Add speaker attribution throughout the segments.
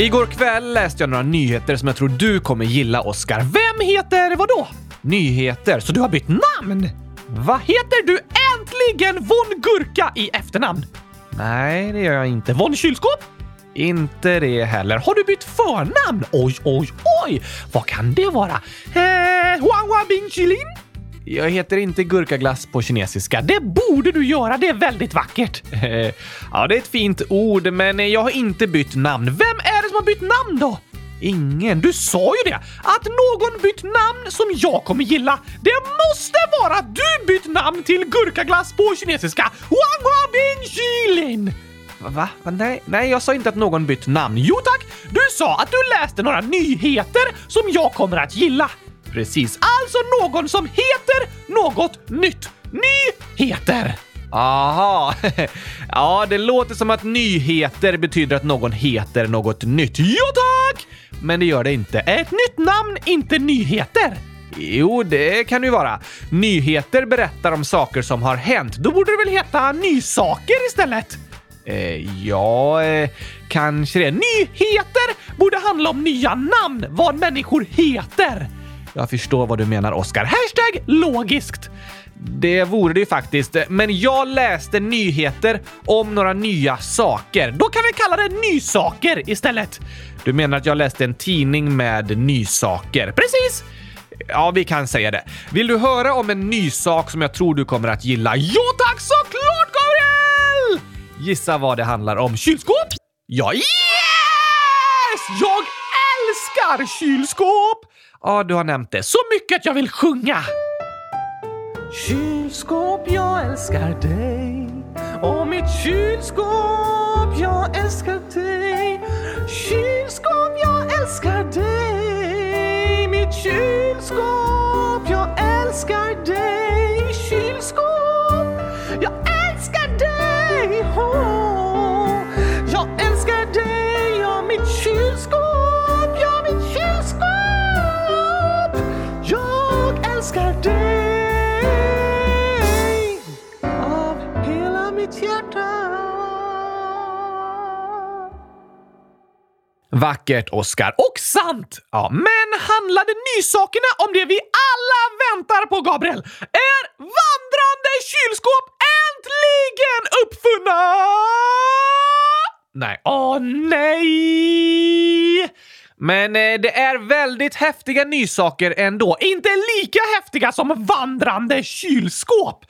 Speaker 1: Igår kväll läste jag några nyheter som jag tror du kommer gilla, Oscar. Vem heter vadå? Nyheter, så du har bytt namn? Vad heter du äntligen Von Gurka i efternamn? Nej, det gör jag inte. Von Kylskåp? Inte det heller. Har du bytt förnamn? Oj, oj, oj! Vad kan det vara? Eh, Huanghua Bing Chilin? Jag heter inte gurkaglass på kinesiska. Det borde du göra, det är väldigt vackert. ja, det är ett fint ord, men jag har inte bytt namn. Vem är har bytt namn då? Ingen. Du sa ju det! Att någon bytt namn som jag kommer gilla. Det måste vara att du bytt namn till gurkaglass på kinesiska. Wanghua Bing Chilin! Va? Va? Nej, nej, jag sa inte att någon bytt namn. Jo tack! Du sa att du läste några nyheter som jag kommer att gilla. Precis, alltså någon som heter något nytt. Nyheter! Aha, ja det låter som att nyheter betyder att någon heter något nytt. Ja tack! Men det gör det inte. Är ett nytt namn inte nyheter? Jo, det kan det ju vara. Nyheter berättar om saker som har hänt. Då borde det väl heta nysaker istället? Eh, ja, eh, kanske det. Nyheter borde handla om nya namn, vad människor heter. Jag förstår vad du menar, Oscar. Hashtag logiskt. Det vore det ju faktiskt, men jag läste nyheter om några nya saker. Då kan vi kalla det nysaker istället. Du menar att jag läste en tidning med nysaker? Precis! Ja, vi kan säga det. Vill du höra om en ny sak som jag tror du kommer att gilla? Ja tack, såklart Gabriel! Gissa vad det handlar om. Kylskåp? Ja, yes! Jag älskar kylskåp! Ja, du har nämnt det. Så mycket att jag vill sjunga! Kylskåp, jag älskar dig. Och mitt kylskåp, jag älskar dig. Kylskåp, jag älskar dig. Mitt kylskåp, jag älskar dig. Kylskåp, Vackert, Oscar. Och sant! Ja, men handlade nysakerna om det vi alla väntar på, Gabriel? Är vandrande kylskåp äntligen uppfunna? Nej. Åh, nej! Men eh, det är väldigt häftiga nysaker ändå. Inte lika häftiga som vandrande kylskåp.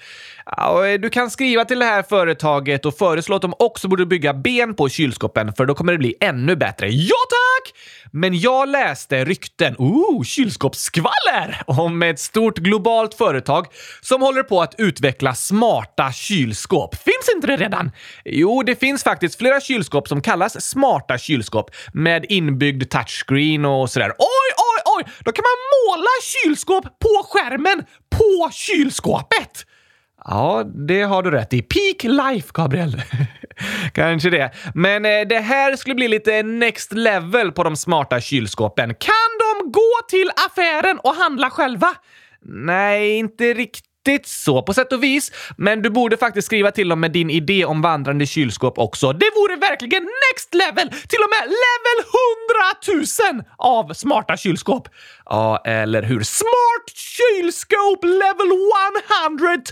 Speaker 1: Eh, du kan skriva till det här företaget och föreslå att de också borde bygga ben på kylskåpen för då kommer det bli ännu bättre. Ja tack! Men jag läste rykten, ooh, kylskåpsskvaller, om ett stort globalt företag som håller på att utveckla smarta kylskåp. Finns inte det redan? Jo, det finns faktiskt flera kylskåp som kallas smarta kylskåp med inbyggd touchscreen och sådär. Oj, oj, oj! Då kan man måla kylskåp på skärmen på kylskåpet! Ja, det har du rätt i. Peak life, Gabriel. Kanske det. Men eh, det här skulle bli lite next level på de smarta kylskåpen. Kan de gå till affären och handla själva? Nej, inte riktigt så på sätt och vis, men du borde faktiskt skriva till dem med din idé om vandrande kylskåp också. Det vore verkligen next level! Till och med level 100 000 av smarta kylskåp. Ja, eller hur? Smart kylskåp level 100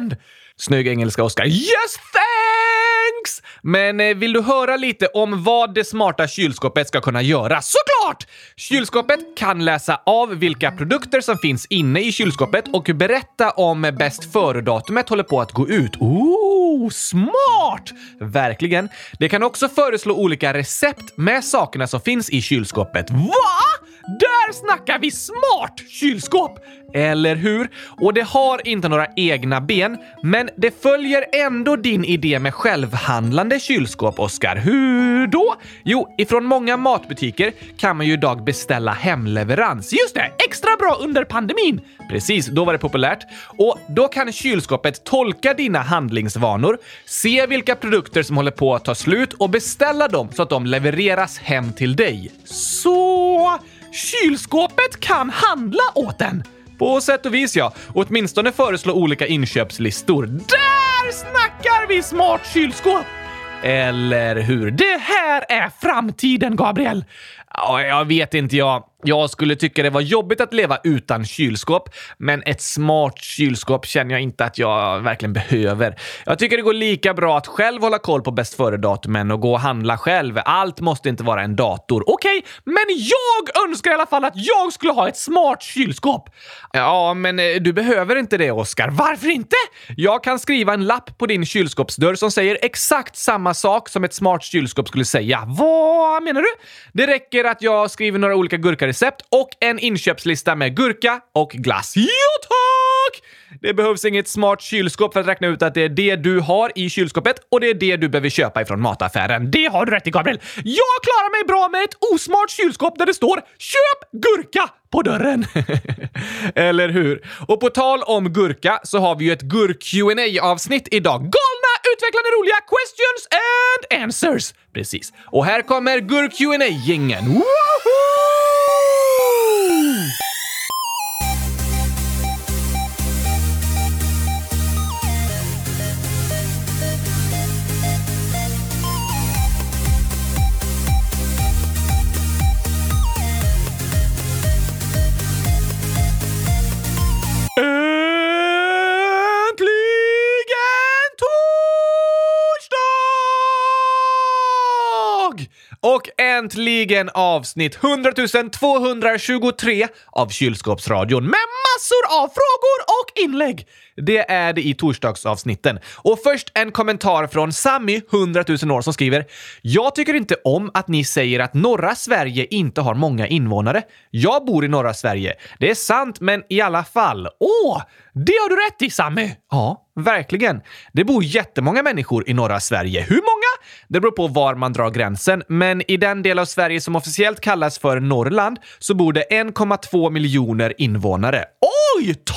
Speaker 1: 000! Snygg engelska, Oscar. Yes, thanks! Men eh, vill du höra lite om vad det smarta kylskåpet ska kunna göra? Såklart! Kylskåpet kan läsa av vilka produkter som finns inne i kylskåpet och berätta om bäst före-datumet håller på att gå ut. Ooh, smart! Verkligen. Det kan också föreslå olika recept med sakerna som finns i kylskåpet. Va? Där snackar vi smart kylskåp! Eller hur? Och det har inte några egna ben, men det följer ändå din idé med självhandlande kylskåp, Oskar. Hur då? Jo, ifrån många matbutiker kan man ju idag beställa hemleverans. Just det! Extra bra under pandemin! Precis, då var det populärt. Och då kan kylskåpet tolka dina handlingsvanor, se vilka produkter som håller på att ta slut och beställa dem så att de levereras hem till dig. Så kylskåpet kan handla åt en? På sätt och vis ja. Och åtminstone föreslå olika inköpslistor. Där snackar vi smart kylskåp! Eller hur? Det här är framtiden, Gabriel! Ja, jag vet inte jag. Jag skulle tycka det var jobbigt att leva utan kylskåp, men ett smart kylskåp känner jag inte att jag verkligen behöver. Jag tycker det går lika bra att själv hålla koll på bäst före-datumen och gå och handla själv. Allt måste inte vara en dator. Okej, okay, men jag önskar i alla fall att jag skulle ha ett smart kylskåp. Ja, men eh, du behöver inte det, Oskar. Varför inte? Jag kan skriva en lapp på din kylskåpsdörr som säger exakt samma sak som ett smart kylskåp skulle säga. Vad menar du? Det räcker att jag skriver några olika gurkarecept och en inköpslista med gurka och glass. Ja, tack! Det behövs inget smart kylskåp för att räkna ut att det är det du har i kylskåpet och det är det du behöver köpa ifrån mataffären. Det har du rätt i, Gabriel. Jag klarar mig bra med ett osmart kylskåp där det står “Köp gurka” på dörren. Eller hur? Och på tal om gurka så har vi ju ett gurk qa avsnitt idag. Gabriel utvecklande, roliga questions and answers. Precis. Och här kommer gurk qa gängen Woho! Och äntligen avsnitt 100 223 av Kylskåpsradion med massor av frågor och inlägg. Det är det i torsdagsavsnitten. Och först en kommentar från Sammy, 100 000 år, som skriver “Jag tycker inte om att ni säger att norra Sverige inte har många invånare. Jag bor i norra Sverige. Det är sant, men i alla fall. Åh, det har du rätt i, Sammy! Ja, verkligen. Det bor jättemånga människor i norra Sverige. Hur många? Det beror på var man drar gränsen, men i den del av Sverige som officiellt kallas för Norrland så bor det 1,2 miljoner invånare. Oj! 12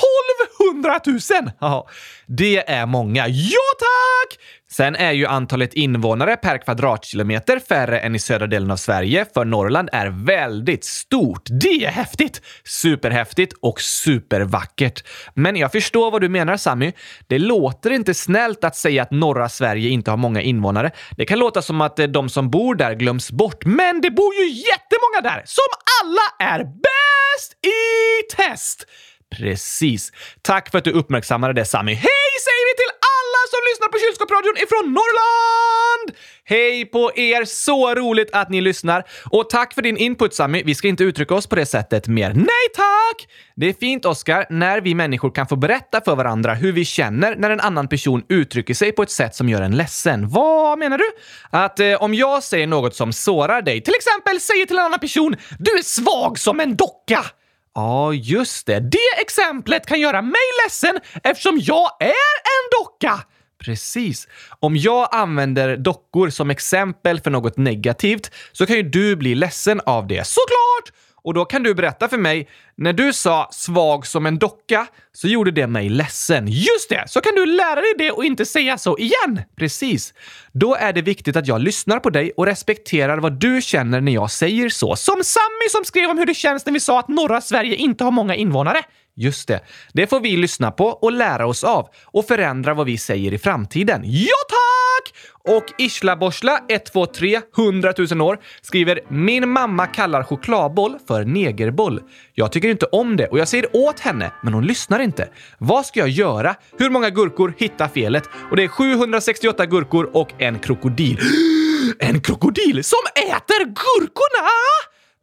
Speaker 1: 000! Ja, det är många. Ja, tack! Sen är ju antalet invånare per kvadratkilometer färre än i södra delen av Sverige, för Norrland är väldigt stort. Det är häftigt! Superhäftigt och supervackert. Men jag förstår vad du menar, Sammy. Det låter inte snällt att säga att norra Sverige inte har många invånare. Det kan låta som att eh, de som bor där glöms bort, men det bor ju jättemånga där som alla är bäst i test! Precis. Tack för att du uppmärksammade det, Sammy. Hej säger vi till alla som lyssnar på Kylskåpsradion ifrån Norrland! Hej på er! Så roligt att ni lyssnar. Och tack för din input, Sammy. Vi ska inte uttrycka oss på det sättet mer. Nej tack! Det är fint, Oskar, när vi människor kan få berätta för varandra hur vi känner när en annan person uttrycker sig på ett sätt som gör en ledsen. Vad menar du? Att eh, om jag säger något som sårar dig, till exempel säger till en annan person “Du är svag som en docka” Ja, just det. Det exemplet kan göra mig ledsen eftersom jag är en docka! Precis. Om jag använder dockor som exempel för något negativt så kan ju du bli ledsen av det. Såklart! Och då kan du berätta för mig, när du sa svag som en docka så gjorde det mig ledsen. Just det! Så kan du lära dig det och inte säga så igen. Precis. Då är det viktigt att jag lyssnar på dig och respekterar vad du känner när jag säger så. Som Sammy som skrev om hur det känns när vi sa att norra Sverige inte har många invånare. Just det. Det får vi lyssna på och lära oss av och förändra vad vi säger i framtiden. Ja, tack! Och Islaborsla 123 100 000 år skriver “Min mamma kallar chokladboll för negerboll. Jag tycker inte om det och jag säger åt henne, men hon lyssnar inte. Vad ska jag göra? Hur många gurkor hittar felet? Och det är 768 gurkor och en krokodil. En krokodil som äter gurkorna!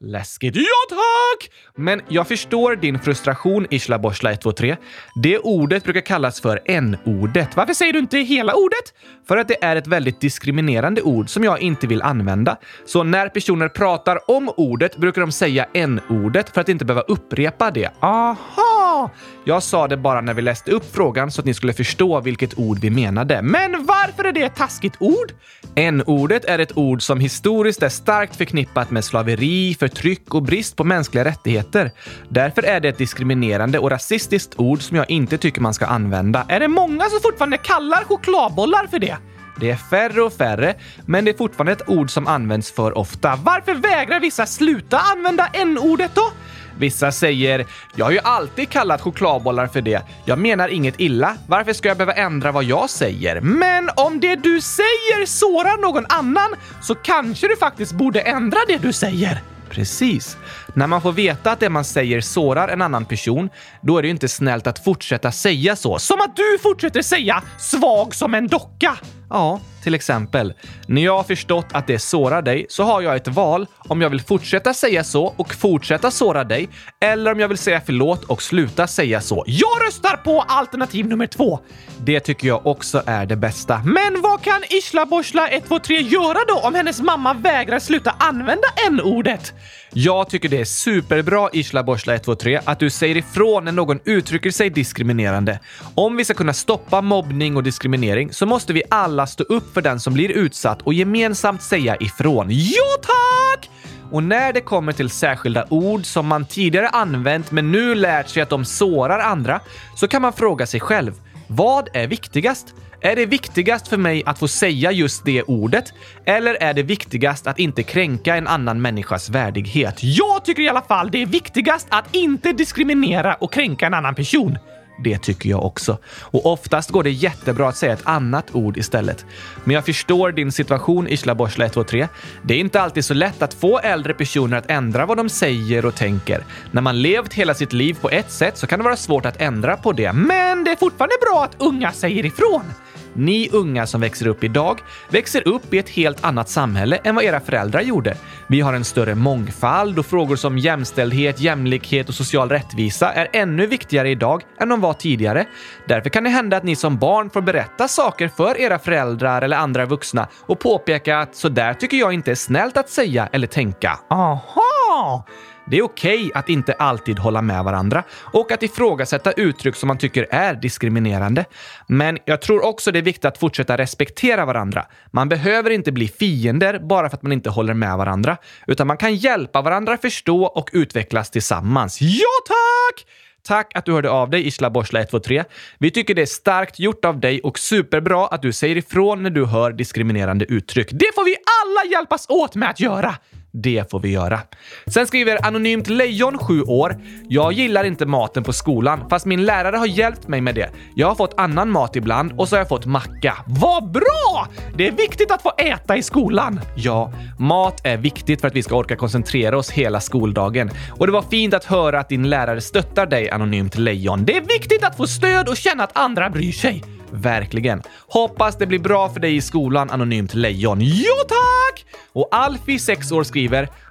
Speaker 1: Läskigt. Ja, tack! Men jag förstår din frustration, Isla Borsla 123. Det ordet brukar kallas för n-ordet. Varför säger du inte hela ordet? För att det är ett väldigt diskriminerande ord som jag inte vill använda. Så när personer pratar om ordet brukar de säga n-ordet för att inte behöva upprepa det. Aha! Jag sa det bara när vi läste upp frågan så att ni skulle förstå vilket ord vi menade. Men varför är det ett taskigt ord? N-ordet är ett ord som historiskt är starkt förknippat med slaveri, förtryck och brist på mänskliga rättigheter. Därför är det ett diskriminerande och rasistiskt ord som jag inte tycker man ska använda. Är det många som fortfarande kallar chokladbollar för det? Det är färre och färre, men det är fortfarande ett ord som används för ofta. Varför vägrar vissa sluta använda n-ordet då? Vissa säger “Jag har ju alltid kallat chokladbollar för det. Jag menar inget illa. Varför ska jag behöva ändra vad jag säger?” Men om det du säger sårar någon annan så kanske du faktiskt borde ändra det du säger. Precis. När man får veta att det man säger sårar en annan person, då är det ju inte snällt att fortsätta säga så. Som att du fortsätter säga “svag som en docka”! Ja, till exempel. När jag har förstått att det sårar dig så har jag ett val om jag vill fortsätta säga så och fortsätta såra dig eller om jag vill säga förlåt och sluta säga så. Jag röstar på alternativ nummer två! Det tycker jag också är det bästa. Men vad kan Isla Borsla 123 göra då om hennes mamma vägrar sluta använda n-ordet? Jag tycker det är superbra Isla Borsla 123 att du säger ifrån när någon uttrycker sig diskriminerande. Om vi ska kunna stoppa mobbning och diskriminering så måste vi alla stå upp för den som blir utsatt och gemensamt säga ifrån. Ja tack! Och när det kommer till särskilda ord som man tidigare använt men nu lärt sig att de sårar andra så kan man fråga sig själv. Vad är viktigast? Är det viktigast för mig att få säga just det ordet? Eller är det viktigast att inte kränka en annan människas värdighet? Jag tycker i alla fall det är viktigast att inte diskriminera och kränka en annan person. Det tycker jag också. Och oftast går det jättebra att säga ett annat ord istället. Men jag förstår din situation Isla Borsla 123. Det är inte alltid så lätt att få äldre personer att ändra vad de säger och tänker. När man levt hela sitt liv på ett sätt så kan det vara svårt att ändra på det. Men det är fortfarande bra att unga säger ifrån. Ni unga som växer upp idag växer upp i ett helt annat samhälle än vad era föräldrar gjorde. Vi har en större mångfald och frågor som jämställdhet, jämlikhet och social rättvisa är ännu viktigare idag än de var tidigare. Därför kan det hända att ni som barn får berätta saker för era föräldrar eller andra vuxna och påpeka att så där tycker jag inte är snällt att säga eller tänka. Aha! Det är okej okay att inte alltid hålla med varandra och att ifrågasätta uttryck som man tycker är diskriminerande. Men jag tror också det är viktigt att fortsätta respektera varandra. Man behöver inte bli fiender bara för att man inte håller med varandra, utan man kan hjälpa varandra förstå och utvecklas tillsammans. Ja, tack! Tack att du hörde av dig, Isla Borsla 123. Vi tycker det är starkt gjort av dig och superbra att du säger ifrån när du hör diskriminerande uttryck. Det får vi alla hjälpas åt med att göra! Det får vi göra. Sen skriver Anonymt Lejon, 7 år. Jag gillar inte maten på skolan, fast min lärare har hjälpt mig med det. Jag har fått annan mat ibland och så har jag fått macka. Vad bra! Det är viktigt att få äta i skolan. Ja, mat är viktigt för att vi ska orka koncentrera oss hela skoldagen. Och det var fint att höra att din lärare stöttar dig, Anonymt Lejon. Det är viktigt att få stöd och känna att andra bryr sig. Verkligen. Hoppas det blir bra för dig i skolan, Anonymt Lejon. Jo tack! Och Alfie, 6 år, skriver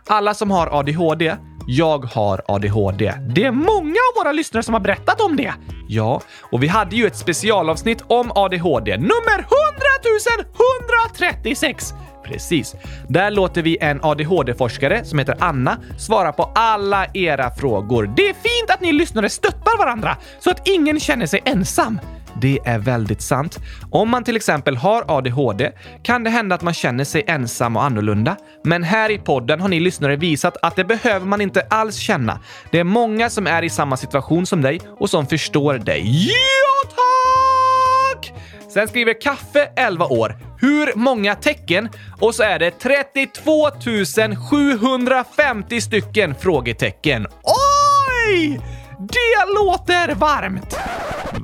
Speaker 1: “Alla som har ADHD, jag har ADHD. Det är många av våra lyssnare som har berättat om det. Ja, och vi hade ju ett specialavsnitt om ADHD, nummer 100 136. Precis. Där låter vi en ADHD-forskare som heter Anna svara på alla era frågor. Det är fint att ni lyssnare stöttar varandra så att ingen känner sig ensam. Det är väldigt sant. Om man till exempel har ADHD kan det hända att man känner sig ensam och annorlunda. Men här i podden har ni lyssnare visat att det behöver man inte alls känna. Det är många som är i samma situation som dig och som förstår dig. Ja, tack! Sen skriver Kaffe, 11 år. Hur många tecken? Och så är det 32 750 stycken frågetecken. Oj! Det låter varmt!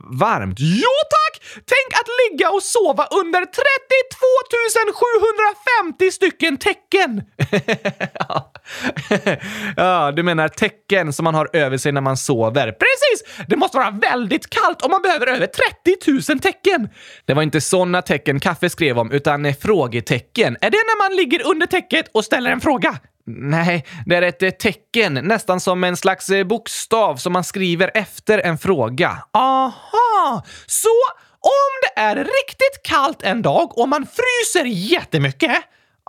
Speaker 1: Varmt? Jo tack! Tänk att ligga och sova under 32 750 stycken tecken! ja, du menar tecken som man har över sig när man sover. Precis! Det måste vara väldigt kallt om man behöver över 30 000 tecken. Det var inte såna tecken Kaffe skrev om, utan frågetecken. Är det när man ligger under täcket och ställer en fråga? Nej, det är ett eh, tecken, nästan som en slags eh, bokstav som man skriver efter en fråga. Aha! Så om det är riktigt kallt en dag och man fryser jättemycket,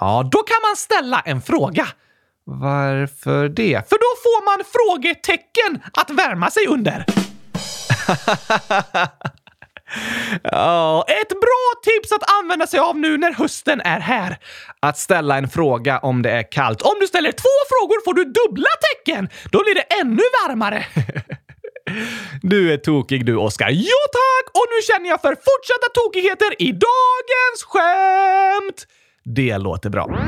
Speaker 1: ja, då kan man ställa en fråga. Varför det? För då får man frågetecken att värma sig under. Ja, ett bra tips att använda sig av nu när hösten är här. Att ställa en fråga om det är kallt. Om du ställer två frågor får du dubbla tecken. Då blir det ännu varmare. Du är tokig du, Oskar. Ja tack! Och nu känner jag för fortsatta tokigheter i dagens skämt! Det låter bra.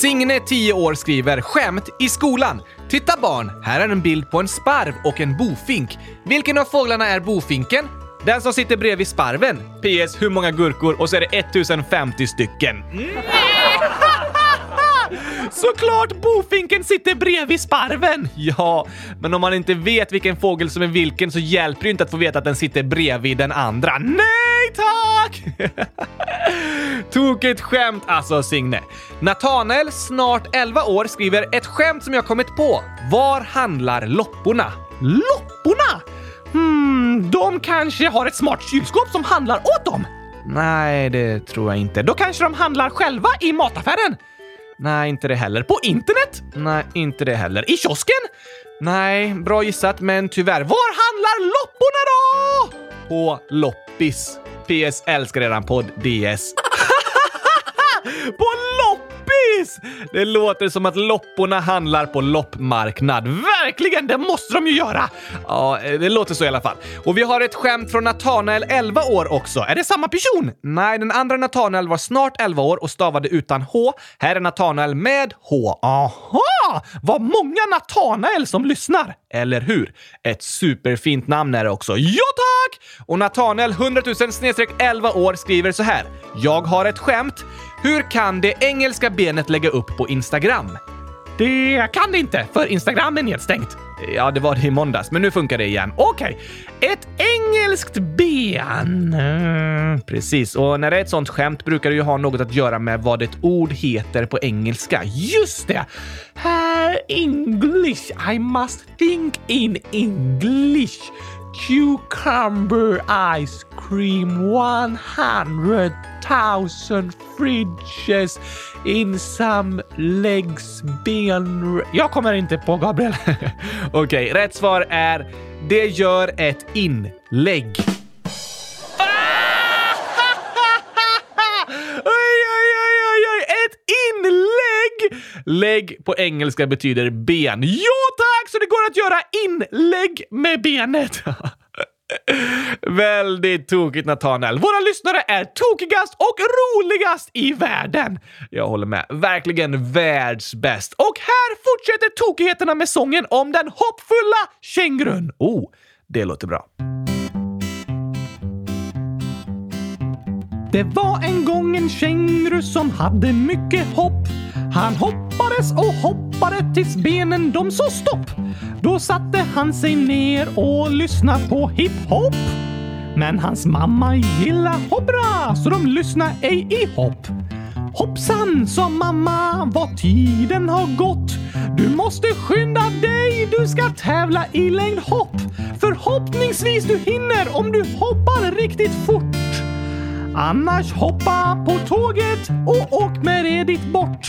Speaker 1: Signe, 10 år, skriver “Skämt i skolan. Titta barn, här är en bild på en sparv och en bofink. Vilken av fåglarna är bofinken? Den som sitter bredvid sparven. PS. Hur många gurkor? Och så är det 1050 stycken. Såklart bofinken sitter bredvid sparven! Ja, men om man inte vet vilken fågel som är vilken så hjälper det inte att få veta att den sitter bredvid den andra. Nej tack! Tokigt skämt alltså, Signe. Natanael, snart 11 år, skriver ett skämt som jag kommit på. Var handlar lopporna? Lopporna? Hmm, de kanske har ett smart kylskåp som handlar åt dem? Nej, det tror jag inte. Då kanske de handlar själva i mataffären? Nej, inte det heller. På internet? Nej, inte det heller. I kiosken? Nej, bra gissat, men tyvärr. Var handlar lopporna då? På loppis. PS älskar eran podd DS. på Precis! Det låter som att lopporna handlar på loppmarknad. Verkligen, det måste de ju göra! Ja, eh, det låter så i alla fall. Och vi har ett skämt från Natanael 11 år också. Är det samma person? Nej, den andra Natanael var snart 11 år och stavade utan H. Här är Natanael med H. Aha! Vad många Natanael som lyssnar! Eller hur? Ett superfint namn är det också. Ja tack! Och Nathanael 100 000 11 år skriver så här. Jag har ett skämt. Hur kan det engelska benet lägga upp på Instagram? Det kan det inte, för Instagram är nedstängt. Ja, det var det i måndags, men nu funkar det igen. Okej, okay. ett engelskt ben. Mm, precis, och när det är ett sånt skämt brukar det ju ha något att göra med vad ett ord heter på engelska. Just det! Här English, I must think in English. Cucumber ice cream 100,000 fridges in some legs ben... Jag kommer inte på Gabriel. Okej, okay, rätt svar är det gör ett inlägg. Lägg på engelska betyder ben. Ja tack! Så det går att göra inlägg med benet. Väldigt tokigt Nathanael. Våra lyssnare är tokigast och roligast i världen. Jag håller med. Verkligen världsbäst. Och här fortsätter tokigheterna med sången om den hoppfulla kängurun. Oh, det låter bra. Det var en gång en känguru som hade mycket hopp. Han hoppade hoppades och hoppade tills benen de sa stopp. Då satte han sig ner och lyssnade på hiphop. Men hans mamma gillar hoppra så de lyssnar ej i hopp. Hoppsan, sa mamma, vad tiden har gått. Du måste skynda dig, du ska tävla i längdhopp. Förhoppningsvis du hinner om du hoppar riktigt fort. Annars hoppa på tåget och åk med det dit bort.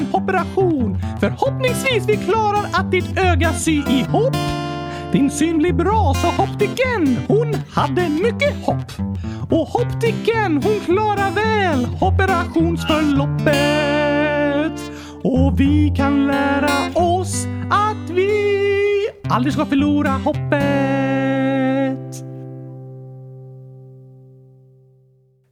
Speaker 1: en operation. Förhoppningsvis vi klarar att ditt öga sy ihop. Din syn blir bra, sa optiken. Hon hade mycket hopp. Och optiken, hon klarar väl operationsförloppet. Och vi kan lära oss att vi aldrig ska förlora hoppet.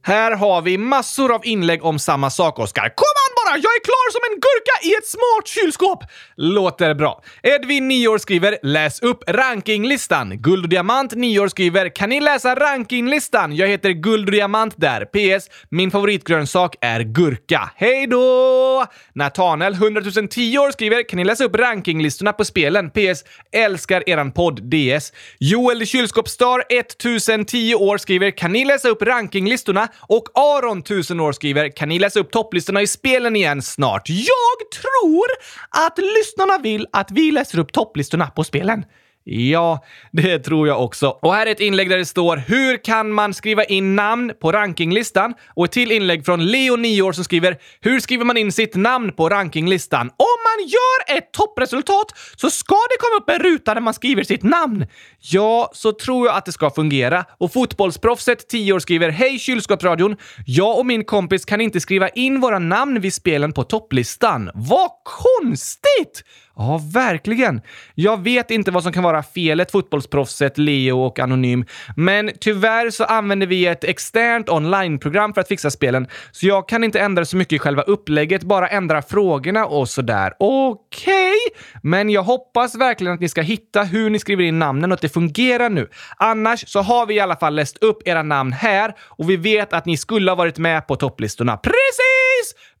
Speaker 1: Här har vi massor av inlägg om samma sak, Oskar. Kom an bara! Jag är klar som en gurka i ett smart kylskåp! Låter bra. Edvin, 9 år, skriver “Läs upp rankinglistan”. Guld och Diamant, 9 år, skriver “Kan ni läsa rankinglistan? Jag heter Guld och Diamant där. PS. Min favoritgrönsak är gurka. Hej då! Natanel, 100 010 år, skriver “Kan ni läsa upp rankinglistorna på spelen? PS. Älskar eran podd DS.” Joel Kylskåpsstar, 1010 år, skriver “Kan ni läsa upp rankinglistorna?” Och Aron, 1000 år, skriver “Kan ni läsa upp topplistorna i spelen igen snart?” Jag tror att lyssnarna vill att vi läser upp topplistorna på spelen. Ja, det tror jag också. Och här är ett inlägg där det står “Hur kan man skriva in namn på rankinglistan?” och ett till inlägg från Leo, 9 år, som skriver “Hur skriver man in sitt namn på rankinglistan?” Om man gör ett toppresultat så ska det komma upp en ruta där man skriver sitt namn. Ja, så tror jag att det ska fungera. Och fotbollsproffset, 10 år, skriver “Hej kylskåpsradion! Jag och min kompis kan inte skriva in våra namn vid spelen på topplistan. Vad konstigt! Ja, verkligen. Jag vet inte vad som kan vara felet, fotbollsproffset Leo och Anonym, men tyvärr så använder vi ett externt onlineprogram för att fixa spelen, så jag kan inte ändra så mycket i själva upplägget, bara ändra frågorna och sådär. Okej, okay. men jag hoppas verkligen att ni ska hitta hur ni skriver in namnen och att det fungerar nu. Annars så har vi i alla fall läst upp era namn här och vi vet att ni skulle ha varit med på topplistorna. Precis!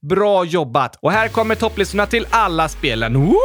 Speaker 1: Bra jobbat! Och här kommer topplistorna till alla spelen. Woohoo!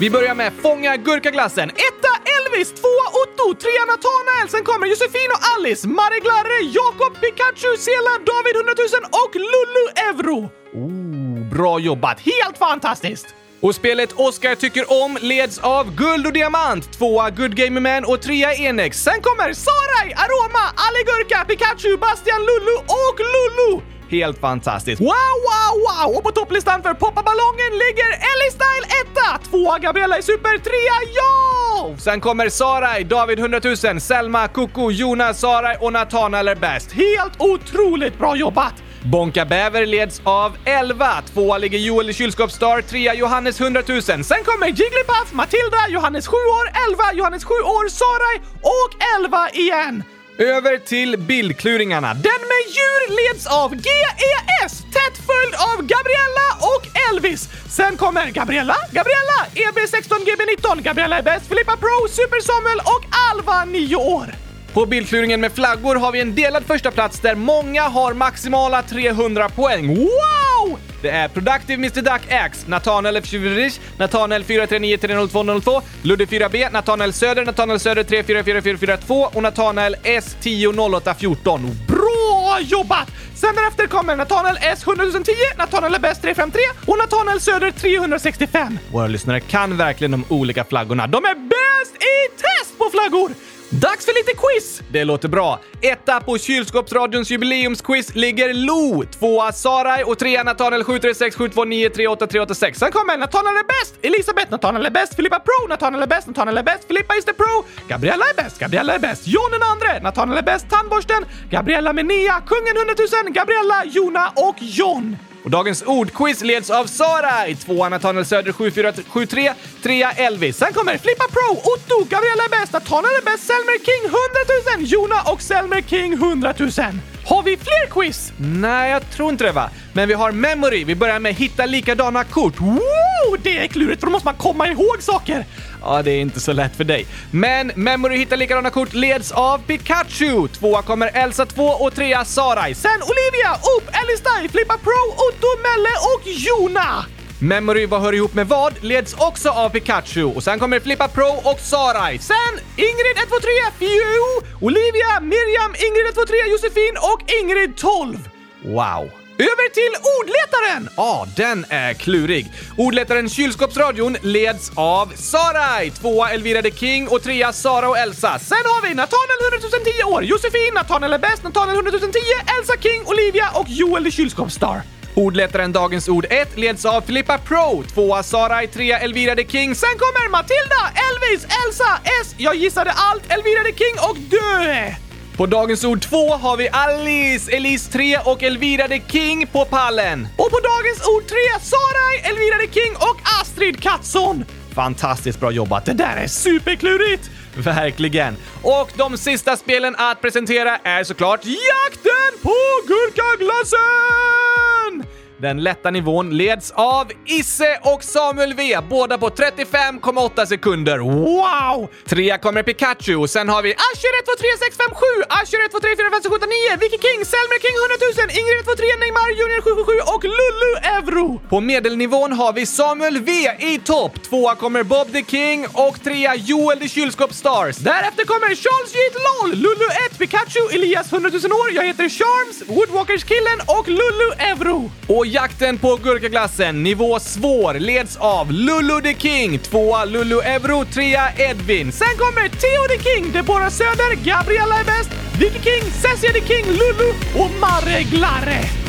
Speaker 1: Vi börjar med Fånga gurkaglassen. Etta Elvis, tvåa Otto, trea Natanael, sen kommer Josefin och Alice, Mariglarre, Jakob, Pikachu, Sela, David 100 000 och Lulu Euro. Oh, bra jobbat! Helt fantastiskt! Och spelet Oscar tycker om leds av Guld och Diamant, tvåa Good Gamer Man och trea Enex. Sen kommer Sarai, Aroma, Allegurka, Pikachu, Bastian, Lulu och Lulu! Helt fantastiskt. Wow, wow, wow! Och på topplistan för Poppa ballongen ligger Ellie Style etta, tvåa Gabriella i Super, trea ja! Sen kommer Sarai, David 100 000, Selma, Koko, Jonas, Sarai och Natanael är bäst. Helt otroligt bra jobbat! Bonka Bäver leds av 11. Tvåa ligger Joel i kylskåpsstar, trea Johannes 100 000. Sen kommer Jigglypuff, Matilda, Johannes 7 år, 11, Johannes 7 år, Sarai och 11 igen. Över till bildkluringarna. Den med djur leds av GES, tätt följd av Gabriella och Elvis. Sen kommer Gabriella, Gabriella, EB16, GB19, Gabriella är bäst, Filippa Pro, Super Samuel och Alva, 9 år. På bildkluringen med flaggor har vi en delad första plats där många har maximala 300 poäng. Wow! Det är Productive Mr Duck X, Nathanael F. Tjuvrich, Nathanael 439300202, Ludde 4B, Nathanael Söder, Nathanael Söder 344442 och Nathanael S 100814. Bra jobbat! Sen därefter kommer Nathanael S 100 010, Nathanael är bäst 353 och Nathanael Söder 365. Våra lyssnare kan verkligen de olika flaggorna. De är bäst i test på flaggor! Dags för lite quiz! Det låter bra. Etta på kylskåpsradions jubileumsquiz ligger Lo, tvåa Saraj och trea Natanael, 736 729 38386. Sen kommer Natanael är bäst, Elisabeth Natanael är bäst, Filippa Pro, Natanael är bäst, Natanael är bäst, Filippa is the pro, Gabriella är bäst, Gabriella är bäst, John den andre, Natanael är bäst, Tandborsten, Gabriella med Nia, Kungen 100 000, Gabriella, Jona och John. Och dagens ordquiz leds av Sara i tvåan Nathaniel Söder 7473, trea Elvis. Sen kommer Flippa Pro, Otto, Gabriella är bäst, Nathaniel är bäst, Selmer King 100 000, Jona och Selmer King 100 000. Har vi fler quiz? Nej, jag tror inte det va. Men vi har memory. Vi börjar med hitta likadana kort. Woo! Det är klurigt för då måste man komma ihåg saker. Ja, det är inte så lätt för dig. Men memory hittar likadana kort leds av Pikachu. Tvåa kommer Elsa 2 och trea Sarai. Sen Olivia, Oop, Alistair, Flippa Pro, Otto, Melle och Jona. Memory vad hör ihop med vad leds också av Pikachu och sen kommer Flippa Pro och Sarai. Sen Ingrid 123, Fiu, Olivia, Miriam, Ingrid 123, Josefin och Ingrid 12. Wow! Över till ordletaren! Ja, ah, den är klurig. Ordletaren Kylskåpsradion leds av Sarai, tvåa Elvira the King och trea Sara och Elsa. Sen har vi Nathanael 100 010 år, Josefin, Nathanael är bäst, Nathanael 100 010, Elsa King, Olivia och Joel the Kylskåpsstar. Ordlättaren Dagens Ord 1 leds av Filippa Pro, tvåa Sarai, trea Elvira the King, sen kommer Matilda, Elvis, Elsa, S, jag gissade allt, Elvira the King och Dö! På Dagens Ord 2 har vi Alice, Elise 3 och Elvira the King på pallen. Och på Dagens Ord 3 Sarai, Elvira the King och Astrid Katsson. Fantastiskt bra jobbat, det där är superklurigt! Verkligen! Och de sista spelen att presentera är såklart Jakten på gurkaglassen! Den lätta nivån leds av Isse och Samuel V, båda på 35,8 sekunder. Wow! Trea kommer Pikachu och sen har vi Asher 1, 2, 3, 6, 5, 7, Asher 1, 2, 3, 4, 5, 6, 7, 8, 9, Vicky King, Selmer King 100 000, Ingrid 1, 2, 3, Neymar Junior 777 och Lulu Euro. På medelnivån har vi Samuel V i topp. Tvåa kommer Bob the King och trea Joel the Kylskåp Stars. Därefter kommer Charles J. LOL, Lulu 1, Pikachu, Elias 100 000 år, jag heter Charms, Woodwalkers-killen och Lulu Euro. Och jakten på gurkaglassen, nivå svår, leds av Lulu the King, tvåa Lulu Euro, trea Edvin. Sen kommer Theo the King, Deborah Söder, Gabriella är bäst, Vicky King, Cessia the King, Lulu och Marre Glare.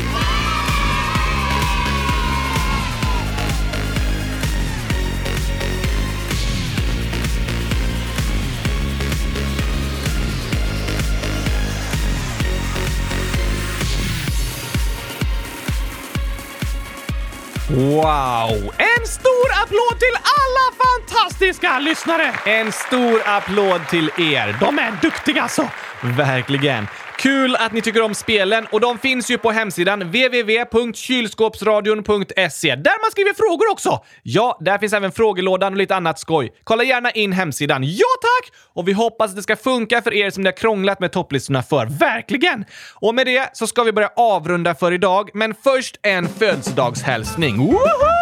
Speaker 1: Wow! En stor applåd till alla fantastiska lyssnare! En stor applåd till er. De är duktiga alltså. Verkligen. Kul att ni tycker om spelen och de finns ju på hemsidan www.kylskåpsradion.se där man skriver frågor också. Ja, där finns även frågelådan och lite annat skoj. Kolla gärna in hemsidan. Ja tack! Och vi hoppas att det ska funka för er som det har krånglat med topplistorna för. Verkligen! Och med det så ska vi börja avrunda för idag, men först en födelsedagshälsning. Woho!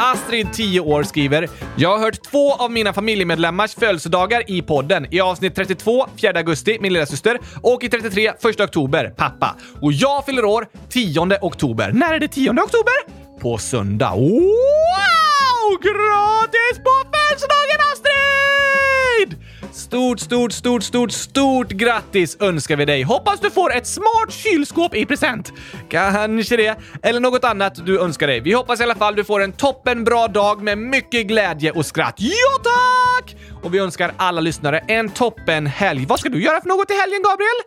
Speaker 1: Astrid, 10 år, skriver “Jag har hört två av mina familjemedlemmars födelsedagar i podden. I avsnitt 32, 4 augusti, min lilla syster och i 33, 1 oktober, pappa. Och jag fyller år 10 oktober. När är det 10 oktober? På söndag. Wow! Gratis på födelsedagen Astrid! Stort, stort, stort, stort, stort grattis önskar vi dig! Hoppas du får ett smart kylskåp i present! Kanske det, eller något annat du önskar dig. Vi hoppas i alla fall du får en toppenbra dag med mycket glädje och skratt. Ja tack! Och vi önskar alla lyssnare en toppen helg. Vad ska du göra för något i helgen, Gabriel?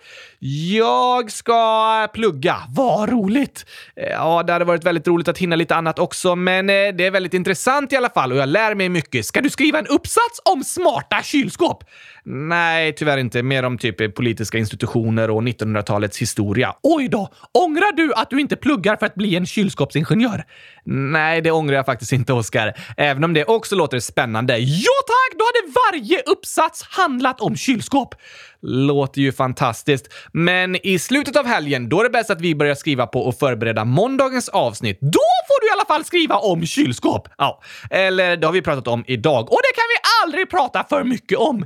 Speaker 1: Jag ska plugga. Vad roligt! Eh, ja, det hade varit väldigt roligt att hinna lite annat också, men eh, det är väldigt intressant i alla fall och jag lär mig mycket. Ska du skriva en uppsats om smarta kylskåp? Nej, tyvärr inte. Mer om typ politiska institutioner och 1900-talets historia. Oj då! Ångrar du att du inte pluggar för att bli en kylskåpsingenjör? Nej, det ångrar jag faktiskt inte, Oskar. Även om det också låter spännande. Ja tack! Då hade varje uppsats handlat om kylskåp. Låter ju fantastiskt. Men i slutet av helgen, då är det bäst att vi börjar skriva på och förbereda måndagens avsnitt. Då får du i alla fall skriva om kylskåp. Ja, eller det har vi pratat om idag. Och det kan vi aldrig prata för mycket om.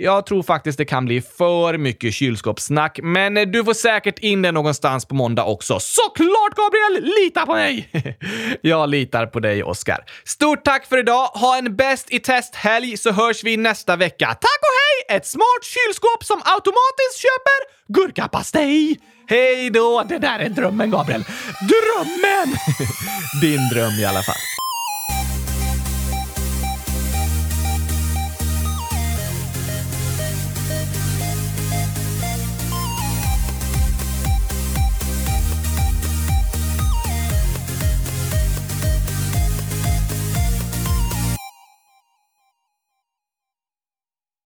Speaker 1: Jag tror faktiskt det kan bli för mycket kylskåpssnack, men eh, du får säkert in det någonstans på måndag också. Såklart Gabriel! Lita på mig! Jag litar på dig, Oskar. Stort tack för idag. Ha en bäst i test-helg så hörs vi nästa vecka. Tack och hej! Ett smart kylskåp som automatiskt köper gurkapastej! Hej då! Det där är drömmen, Gabriel. Drömmen! Din dröm i alla fall.